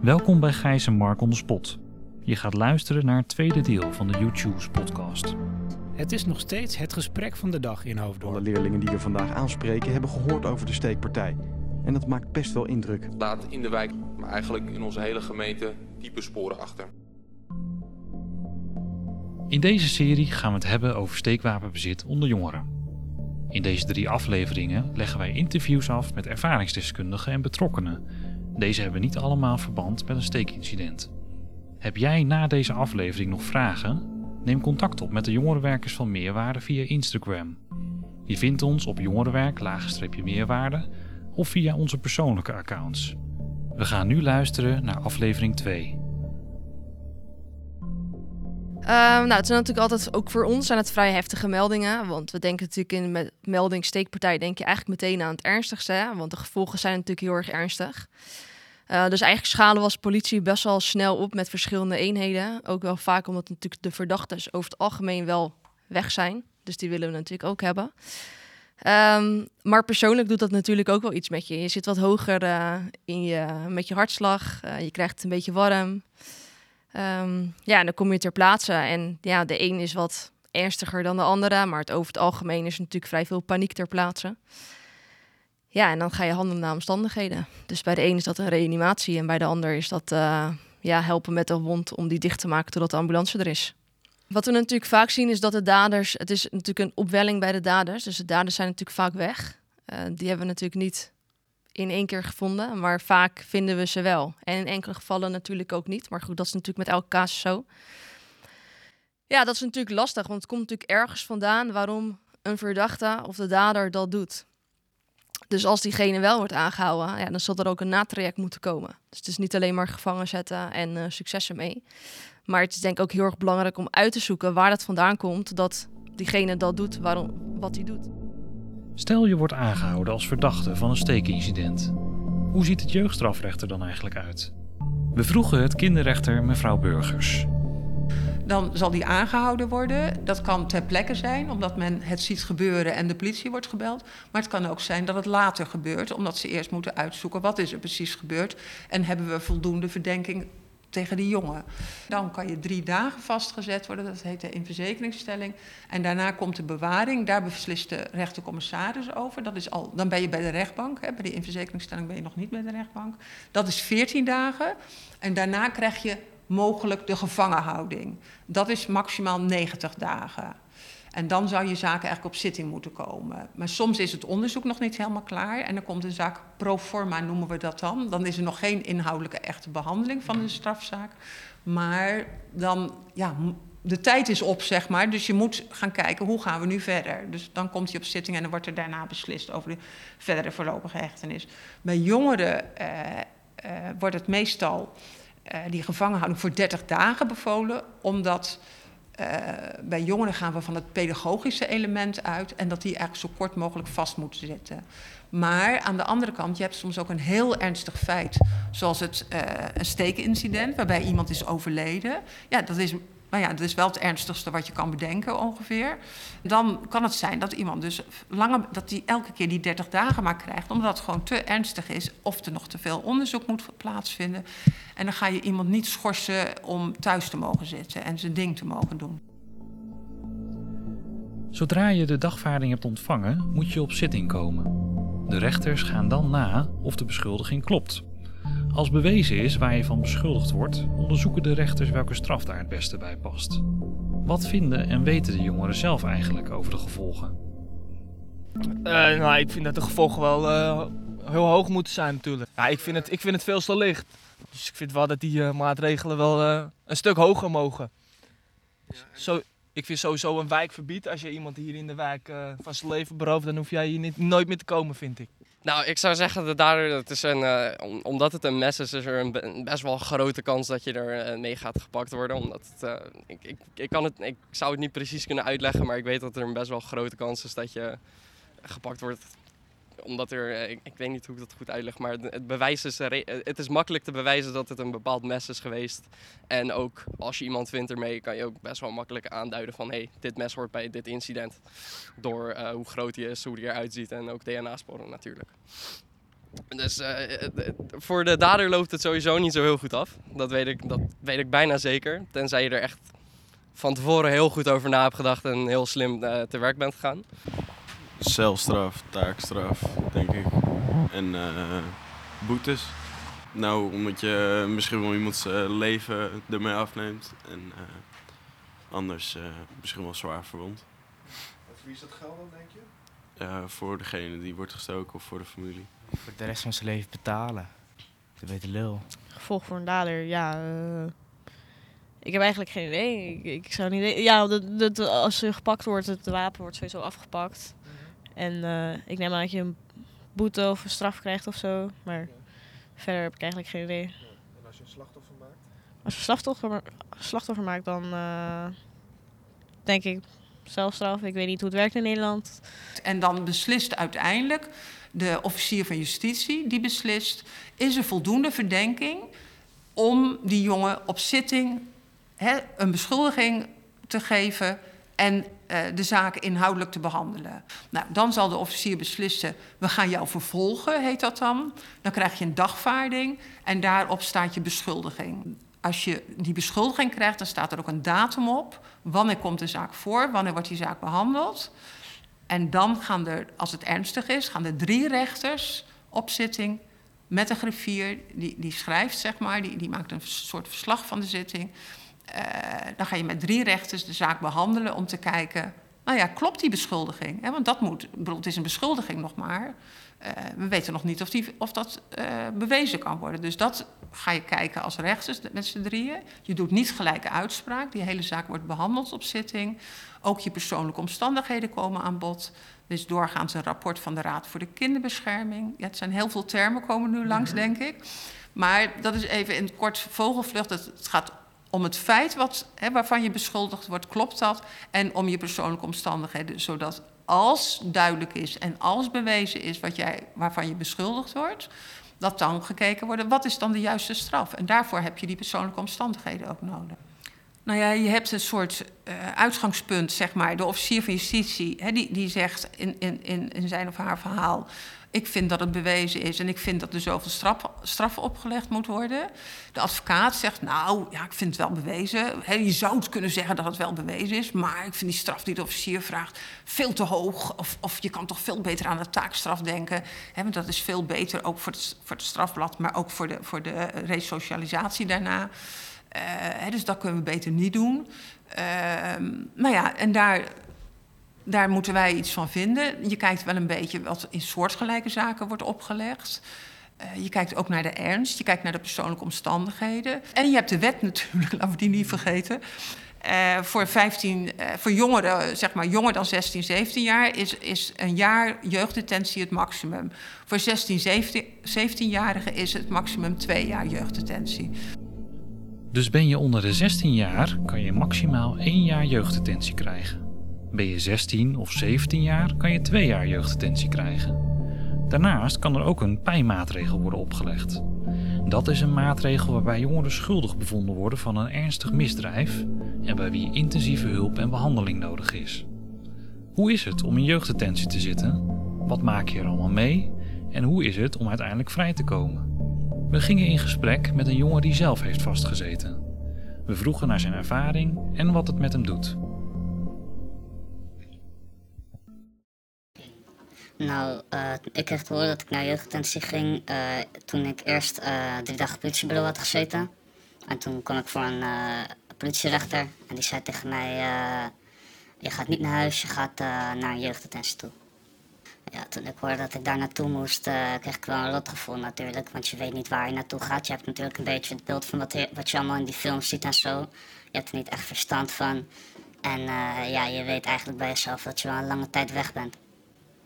Welkom bij Gijs en Mark on the Spot. Je gaat luisteren naar het tweede deel van de YouTube's podcast. Het is nog steeds het gesprek van de dag in Alle Hoofddorp. leerlingen die we vandaag aanspreken hebben gehoord over de steekpartij. En dat maakt best wel indruk. laat in de wijk, maar eigenlijk in onze hele gemeente, diepe sporen achter. In deze serie gaan we het hebben over steekwapenbezit onder jongeren. In deze drie afleveringen leggen wij interviews af met ervaringsdeskundigen en betrokkenen. Deze hebben niet allemaal verband met een steekincident. Heb jij na deze aflevering nog vragen? Neem contact op met de jongerenwerkers van Meerwaarde via Instagram. Je vindt ons op jongerenwerk-meerwaarde of via onze persoonlijke accounts. We gaan nu luisteren naar aflevering 2. Ehm, nou, het zijn natuurlijk altijd, ook voor ons zijn het vrij heftige meldingen. Want we denken natuurlijk in met melding steekpartij denk je eigenlijk meteen aan het ernstigste. Want de gevolgen zijn natuurlijk heel erg ernstig. Eh, dus eigenlijk schalen we als politie best wel snel op met verschillende eenheden. Ook wel vaak omdat natuurlijk de verdachten over het algemeen wel weg zijn. Dus die willen we natuurlijk ook hebben. Ehm, maar persoonlijk doet dat natuurlijk ook wel iets met je. Je zit wat hoger eh, in je, met je hartslag. Eh, je krijgt het een beetje warm. Ehm, ja, dan kom je ter plaatse. En ja, de een is wat ernstiger dan de andere. Maar het over het algemeen is natuurlijk vrij veel paniek ter plaatse. Ja, en dan ga je handelen naar omstandigheden. Dus bij de een is dat een reanimatie. En bij de ander is dat eh, ja, helpen met de wond om die dicht te maken totdat de ambulance er is. Wat we natuurlijk vaak zien is dat de daders... Het is natuurlijk een opwelling bij de daders. Dus de daders zijn natuurlijk vaak weg. Eh, die hebben natuurlijk niet in één keer gevonden, maar vaak vinden we ze wel. En in enkele gevallen natuurlijk ook niet. Maar goed, dat is natuurlijk met elke casus zo. Ja, dat is natuurlijk lastig, want het komt natuurlijk ergens vandaan waarom een verdachte of de dader dat doet. Dus als diegene wel wordt aangehouden, ja, dan zal er ook een natraject moeten komen. Dus het is niet alleen maar gevangen zetten en eh, succes ermee. Maar het is denk ik ook heel erg belangrijk om uit te zoeken waar dat vandaan komt dat diegene dat doet, waarom, wat hij doet. Stel je wordt aangehouden als verdachte van een steekincident. Hoe ziet het jeugdstrafrecht er dan eigenlijk uit? We vroegen het kinderrechter mevrouw Burgers. Dan zal die aangehouden worden. Dat kan ter plekke zijn, omdat men het ziet gebeuren en de politie wordt gebeld. Maar het kan ook zijn dat het later gebeurt, omdat ze eerst moeten uitzoeken wat is er precies gebeurd. En hebben we voldoende verdenking tegen die jongen. Dan kan je drie dagen vastgezet worden, dat heet de inverzekeringsstelling. En daarna komt de bewaring, daar beslist de rechtercommissaris over. Dat is al, dan ben je bij de rechtbank, hè. bij de inverzekeringsstelling ben je nog niet bij de rechtbank. Dat is 14 dagen en daarna krijg je mogelijk de gevangenhouding. Dat is maximaal 90 dagen. En dan zou je zaken eigenlijk op zitting moeten komen. Maar soms is het onderzoek nog niet helemaal klaar. En dan komt de zaak pro forma, noemen we dat dan. Dan is er nog geen inhoudelijke echte behandeling van de strafzaak. Maar dan, ja, de tijd is op, zeg maar. Dus je moet gaan kijken, hoe gaan we nu verder? Dus dan komt hij op zitting en dan wordt er daarna beslist over de verdere voorlopige hechtenis. Bij jongeren eh, eh, wordt het meestal uh, die gevangenhouding voor 30 dagen bevolen, omdat uh, bij jongeren gaan we van het pedagogische element uit en dat die eigenlijk zo kort mogelijk vast moeten zitten. Maar aan de andere kant, je hebt soms ook een heel ernstig feit, zoals het, uh, een steekincident waarbij iemand is overleden. Ja, dat is nou ja, dat is wel het ernstigste wat je kan bedenken ongeveer. Dan kan het zijn dat iemand dus lange, dat die elke keer die 30 dagen maar krijgt, omdat het gewoon te ernstig is of er nog te veel onderzoek moet plaatsvinden. En dan ga je iemand niet schorsen om thuis te mogen zitten en zijn ding te mogen doen. Zodra je de dagvaarding hebt ontvangen, moet je op zitting komen. De rechters gaan dan na of de beschuldiging klopt. Als bewezen is waar je van beschuldigd wordt, onderzoeken de rechters welke straf daar het beste bij past. Wat vinden en weten de jongeren zelf eigenlijk over de gevolgen? Uh, nou, ik vind dat de gevolgen wel uh, heel hoog moeten zijn natuurlijk. Ja, ik, vind het, ik vind het veel te licht. Dus ik vind wel dat die uh, maatregelen wel een stuk hoger mogen. Zo, ik vind sowieso een wijkverbied. Als je iemand hier in de wijk van zijn leven berooft, dan hoef jij hier niet, nooit meer te komen, vind ik. Nou, ik zou zeggen dat dat is een, uh, om, omdat het een mes is, is er een, best wel grote kans dat je er uh, mee gaat gepakt worden. Omdat het, uh, ik, ik, ik, kan het, ik zou het niet precies kunnen uitleggen, maar ik weet dat er een best wel grote kans is dat je gepakt wordt. Omdat er, ik, ik weet niet hoe ik dat goed uitleg, maar het bewijs is, het is makkelijk te bewijzen dat het een bepaald mes is geweest. En ook als je iemand vindt ermee, kan je ook best wel makkelijk aanduiden van hé, hey, dit mes hoort bij dit incident. Door uh, hoe groot hij is, hoe hij eruit ziet en ook DNA-sporen natuurlijk. Dus eh, eh, voor de dader loopt het sowieso niet zo heel goed af. Dat weet, ik, dat weet ik bijna zeker. Tenzij je er echt van tevoren heel goed over na hebt gedacht en heel slim eh, te werk bent gegaan. Celstraf, taakstraf, denk ik. En eh, boetes. Nou, omdat je misschien wel iemands eh, leven ermee afneemt. En eh, anders eh, misschien wel zwaar verwond. Voor wie is dat geld dan, denk je? Eh, voor degene die wordt gestoken of voor de familie. Voor de rest van zijn leven betalen. De weet de lul. Gevolg voor een dader, ja. eh, ik heb eigenlijk geen idee. Ik, ik zou niet. weten. Ja, dat, dat, als ze gepakt wordt, het wapen wordt sowieso afgepakt. En eh, ik neem aan dat je een boete of een straf krijgt of zo. Maar verder heb ik eigenlijk geen idee. En als je een slachtoffer maakt? Als je slachtoffer, slachtoffer maakt, dan eh, denk ik zelfstraf. Ik weet niet hoe het werkt in Nederland. En dan beslist uiteindelijk de officier van justitie, die beslist, is er voldoende verdenking om die jongen op zitting hè, een beschuldiging te geven en eh, de zaak inhoudelijk te behandelen. Nou, dan zal de officier beslissen, we gaan jou vervolgen, heet dat dan. Dan krijg je een dagvaarding en daarop staat je beschuldiging. Als je die beschuldiging krijgt, dan staat er ook een datum op. Wanneer komt de zaak voor? Wanneer wordt die zaak behandeld? En dan gaan er, als het ernstig is, gaan er drie rechters op zitting met een griffier. Die, die schrijft, zeg maar, die, die maakt een soort verslag van de zitting. Eh, dan ga je met drie rechters de zaak behandelen om te kijken... nou ja, klopt die beschuldiging? Hè, want dat moet, bedoel, het is een beschuldiging nog maar. Eh, we weten nog niet of, die, of dat eh, bewezen kan worden. Dus dat ga je kijken als rechters met z'n drieën. Je doet niet gelijke uitspraak. Die hele zaak wordt behandeld op zitting. Ook je persoonlijke omstandigheden komen aan bod. Dus doorgaans een rapport van de Raad voor de Kinderbescherming. Ja, het zijn heel veel termen komen nu langs, denk ik. Maar dat is even in kort vogelvlucht. Het gaat om het feit wat, hè, waarvan je beschuldigd wordt, klopt dat? En om je persoonlijke omstandigheden, zodat als duidelijk is en als bewezen is wat jij, waarvan je beschuldigd wordt, dat dan gekeken wordt, wat is dan de juiste straf? En daarvoor heb je die persoonlijke omstandigheden ook nodig. Nou ja, je hebt een soort uh, uitgangspunt, zeg maar. De officier van justitie, hè, die, die zegt in, in, in zijn of haar verhaal... ik vind dat het bewezen is en ik vind dat er zoveel straf, opgelegd moet worden. De advocaat zegt, nou, ja, ik vind het wel bewezen. Je zou het kunnen zeggen dat het wel bewezen is... maar ik vind die straf die de officier vraagt veel te hoog. Of, of je kan toch veel beter aan de taakstraf denken. Want dat is veel beter, ook voor het, voor het strafblad... maar ook voor de, voor de resocialisatie daarna... Hè, dus dat kunnen we beter niet doen. Uh, nou ja, en daar, daar moeten wij iets van vinden. Je kijkt wel een beetje wat in soortgelijke zaken wordt opgelegd. Uh, je kijkt ook naar de ernst, je kijkt naar de persoonlijke omstandigheden. En je hebt de wet natuurlijk, laten we die niet vergeten. Uh, voor, 15, uh, voor jongeren, zeg maar jonger dan 16, 17 jaar, is, is een jaar jeugddetentie het maximum. Voor 16, 17, 17-jarigen is het maximum twee jaar jeugddetentie. Dus ben je onder de 16 jaar, kan je maximaal 1 jaar jeugddetentie krijgen. Ben je 16 of 17 jaar, kan je 2 jaar jeugddetentie krijgen. Daarnaast kan er ook een pijnmaatregel worden opgelegd. Dat is een maatregel waarbij jongeren schuldig bevonden worden van een ernstig misdrijf en bij wie intensieve hulp en behandeling nodig is. Hoe is het om in jeugddetentie te zitten? Wat maak je er allemaal mee? En hoe is het om uiteindelijk vrij te komen? We gingen in gesprek met een jongen die zelf heeft vastgezeten. We vroegen naar zijn ervaring en wat het met hem doet. Nou, uh, ik kreeg te horen dat ik naar jeugddetentie ging uh, toen ik eerst uh, drie dagen politiebureau had gezeten. En toen kwam ik voor een politierechter en die zei tegen mij, je gaat niet naar huis, je gaat naar een toe. Ja, toen ik hoorde dat ik daar naartoe moest, kreeg ik wel een rotgevoel natuurlijk. Want je weet niet waar je naartoe gaat. Je hebt natuurlijk een beetje het beeld van wat, je, wat je allemaal in die films ziet en zo. Je hebt er niet echt verstand van. En ja, je weet eigenlijk bij jezelf dat je wel een lange tijd weg bent.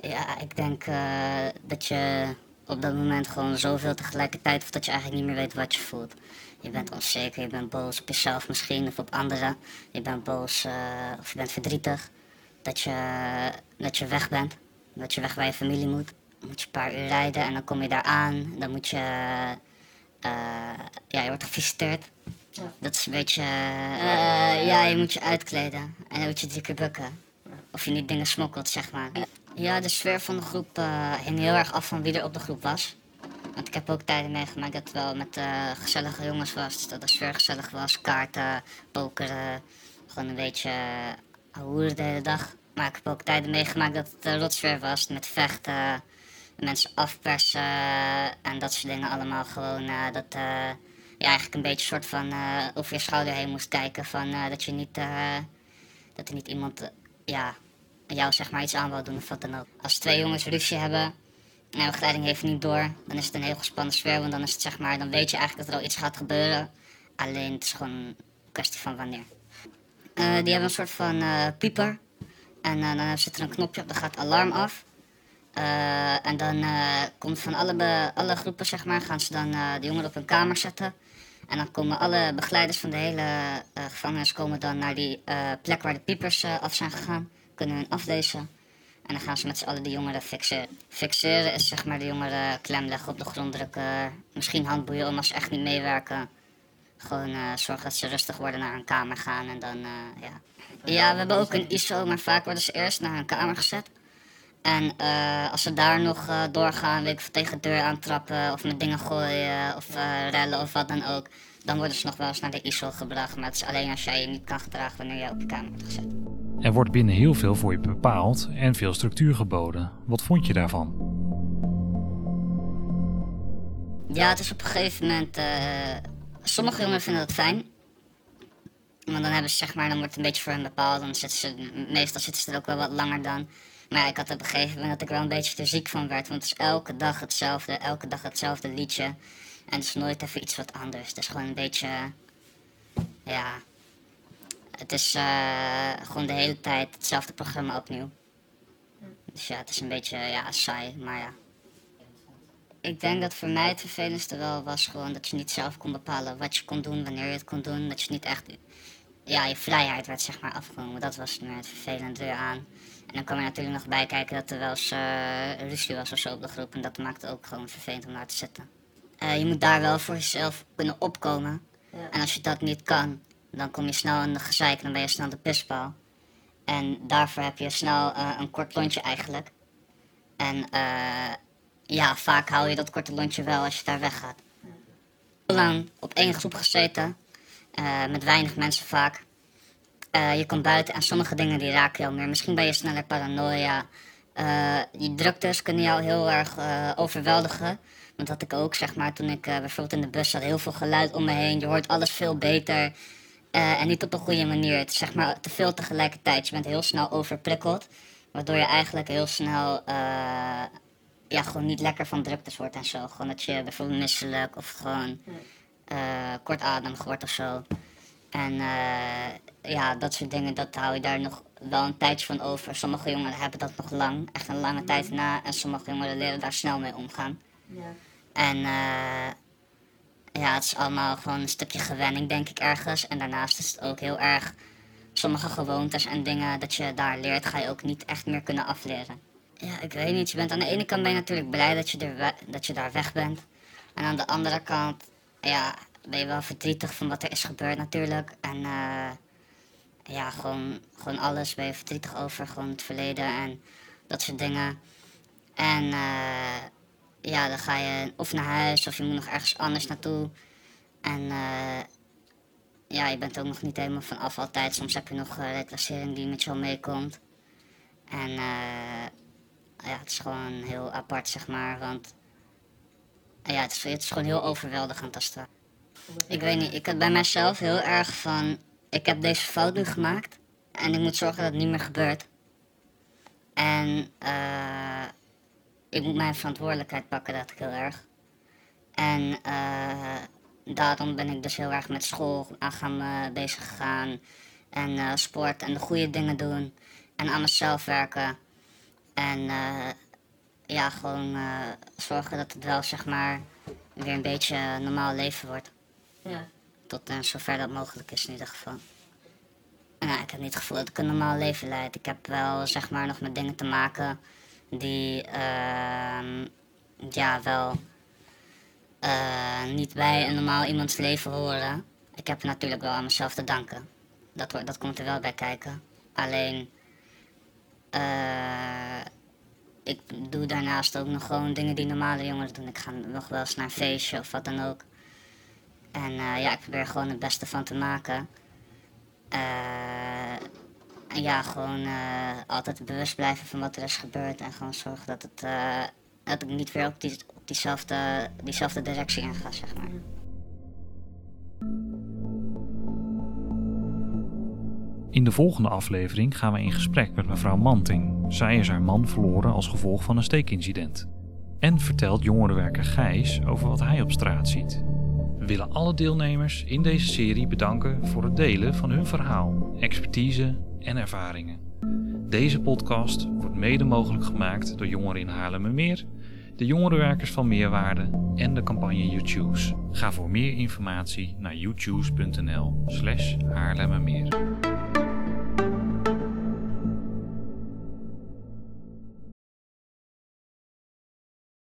Ja, ik denk uh, dat je op dat moment gewoon zoveel tegelijkertijd... of dat je eigenlijk niet meer weet wat je voelt. Je bent onzeker, je bent boos op jezelf misschien of op anderen. Je bent boos of je bent verdrietig dat je, dat je weg bent dat je weg bij je familie moet. Dan moet je een paar uur rijden en dan kom je daar aan. Dan moet je, uh, ja, je wordt gevisiteerd. Ja. Dat is een beetje, ja, je moet je uitkleden en dan moet je drie keer bukken. Of je niet dingen smokkelt, zeg maar. Ja, de sfeer van de groep uh, hing heel erg af van wie er op de groep was. Want ik heb ook tijden meegemaakt dat het wel met eh, gezellige jongens was. Dus dat de sfeer gezellig was. Kaarten, pokeren. Gewoon een beetje uh, hoeren de hele dag. Maar ik heb ook tijden meegemaakt dat het uh, rotsfeer was. Met vechten, mensen afpersen en dat soort dingen allemaal. Gewoon dat je eigenlijk een beetje soort van over je schouder heen moest kijken. Van dat je niet, dat er niet iemand ja, jou zeg maar iets aan wil doen of wat dan ook. Als twee jongens ruzie hebben en de begeleiding heeft niet door, dan is het een heel gespannen sfeer. Want dan is het zeg maar, dan weet je eigenlijk dat er al iets gaat gebeuren. Alleen het is gewoon een kwestie van wanneer. Uh, die hebben een soort van uh, pieper. En uh, dan zit er een knopje op, dan gaat alarm af. en dan komt van alle, alle groepen, zeg maar, gaan ze dan de jongeren op hun kamer zetten. En dan komen alle begeleiders van de hele gevangenis komen dan naar die plek waar de piepers af zijn gegaan. Kunnen hun aflezen. En dan gaan ze met z'n allen de jongeren fixeren. Fixeren is zeg maar de jongeren klem leggen op de grond drukken. Misschien handboeien om als ze echt niet meewerken. Gewoon uh, zorgen dat ze rustig worden naar een kamer gaan en dan, uh, ja. Ja, we hebben ook een ISO, maar vaak worden ze eerst naar een kamer gezet. En uh, als ze daar nog doorgaan, weet ik, tegen de deur aantrappen of met dingen gooien of rellen of wat dan ook. Dan worden ze nog wel eens naar de ISO gebracht. Maar het is alleen als jij je niet kan gedragen wanneer je op je kamer wordt gezet. Er wordt binnen heel veel voor je bepaald en veel structuur geboden. Wat vond je daarvan? Ja, het is op een gegeven moment. Uh, sommige jongeren vinden dat fijn. Want dan hebben ze zeg maar, dan wordt het een beetje voor hen bepaald. Dan zitten ze, meestal zitten ze er ook wel wat langer dan. Maar ik had op een gegeven moment dat ik wel een beetje te ziek van werd. Want het is elke dag hetzelfde, elke dag hetzelfde liedje. En het is nooit even iets wat anders. Het is gewoon een beetje. Ja, het is uh, gewoon de hele tijd hetzelfde programma opnieuw. Dus ja, het is een beetje ja, saai, maar ja. Ik denk dat voor mij het vervelendste wel was gewoon dat je niet zelf kon bepalen wat je kon doen, wanneer je het kon doen. Dat je niet echt, ja, je vrijheid werd zeg maar afgenomen. Dat was meer het vervelende aan. En dan kwam je natuurlijk nog bij kijken dat er wel eens uh, ruzie was of zo op de groep. En dat maakt het ook gewoon vervelend om naar te zitten. Uh, je moet daar wel voor jezelf kunnen opkomen. Ja. En als je dat niet kan, dan kom je snel in de gezeik, dan ben je snel de pispaal. En daarvoor heb je snel uh, een kort lontje eigenlijk. En uh, ja, vaak hou je dat korte lontje wel als je daar weggaat. Heel lang op één groep gezeten, uh, met weinig mensen vaak. je komt buiten en sommige dingen die raken jou meer. Misschien ben je sneller paranoia. die druktes kunnen jou heel erg overweldigen. Want dat ik ook, zeg maar, toen ik bijvoorbeeld in de bus zat, heel veel geluid om me heen. Je hoort alles veel beter. Uh, en niet op een goede manier. Het is zeg maar te veel tegelijkertijd. Je bent heel snel overprikkeld. Waardoor je eigenlijk heel snel uh, ja, gewoon niet lekker van druktes wordt en zo. Gewoon dat je bijvoorbeeld misselijk of gewoon uh, kortademig wordt of zo. En ja, dat soort dingen, dat hou je daar nog wel een tijdje van over. Sommige jongeren hebben dat nog lang, echt een lange tijd na. En sommige jongeren leren daar snel mee omgaan. Ja. En ja, het is allemaal gewoon een stukje gewenning, denk ik, ergens. En daarnaast is het ook heel erg sommige gewoontes en dingen dat je daar leert, ga je ook niet echt meer kunnen afleren. Ja, ik weet niet. Je bent aan de ene kant ben je natuurlijk blij dat je, er dat je daar weg bent. En aan de andere kant, ja, ben je wel verdrietig van wat er is gebeurd natuurlijk. En uh, ja, gewoon, gewoon alles ben je verdrietig over. Gewoon het verleden en dat soort dingen. En uh, ja, dan ga je of naar huis of je moet nog ergens anders naartoe. En uh, ja, je bent ook nog niet helemaal vanaf altijd. Soms heb je nog uh, reclassering die met jou meekomt. En uh, ja, het is gewoon heel apart, zeg maar. Want ja, het is, het is gewoon heel overweldigend als het Ik weet niet, ik heb bij mezelf heel erg van... Ik heb deze fout nu gemaakt. En ik moet zorgen dat het niet meer gebeurt. En eh ik moet mijn verantwoordelijkheid pakken, dat ik heel erg. En uh, daarom ben ik dus heel erg met school aan gaan uh, bezig gegaan. En uh, sport en de goede dingen doen. En aan mezelf werken. En ja, gewoon zorgen dat het wel zeg maar weer een beetje normaal leven wordt. Ja. Tot zover dat mogelijk is in ieder geval. Nou, ik heb niet het gevoel dat ik een normaal leven leid. Ik heb wel zeg maar nog met dingen te maken die uh, ja, wel uh, niet bij een normaal iemands leven horen. Ik heb natuurlijk wel aan mezelf te danken. Dat, dat komt er wel bij kijken. Alleen, uh, ik doe daarnaast ook nog gewoon dingen die normale jongeren doen. Ik ga nog wel eens naar een feestje of wat dan ook. En eh, ja, ik probeer gewoon het beste van te maken. Eh, en ja, gewoon eh, altijd bewust blijven van wat er is gebeurd. En gewoon zorgen dat, het, eh, dat ik niet weer op, die, op diezelfde, diezelfde directie in ga, zeg maar. In de volgende aflevering gaan we in gesprek met mevrouw Manting. Zij is haar man verloren als gevolg van een steekincident. En vertelt jongerenwerker Gijs over wat hij op straat ziet. Willen alle deelnemers in deze serie bedanken voor het delen van hun verhaal, expertise en ervaringen. Deze podcast wordt mede mogelijk gemaakt door Jongeren in Haarlemmermeer, de jongerenwerkers van Meerwaarde en de campagne YouChoose. Ga voor meer informatie naar youchoose.nl slash Haarlemmermeer.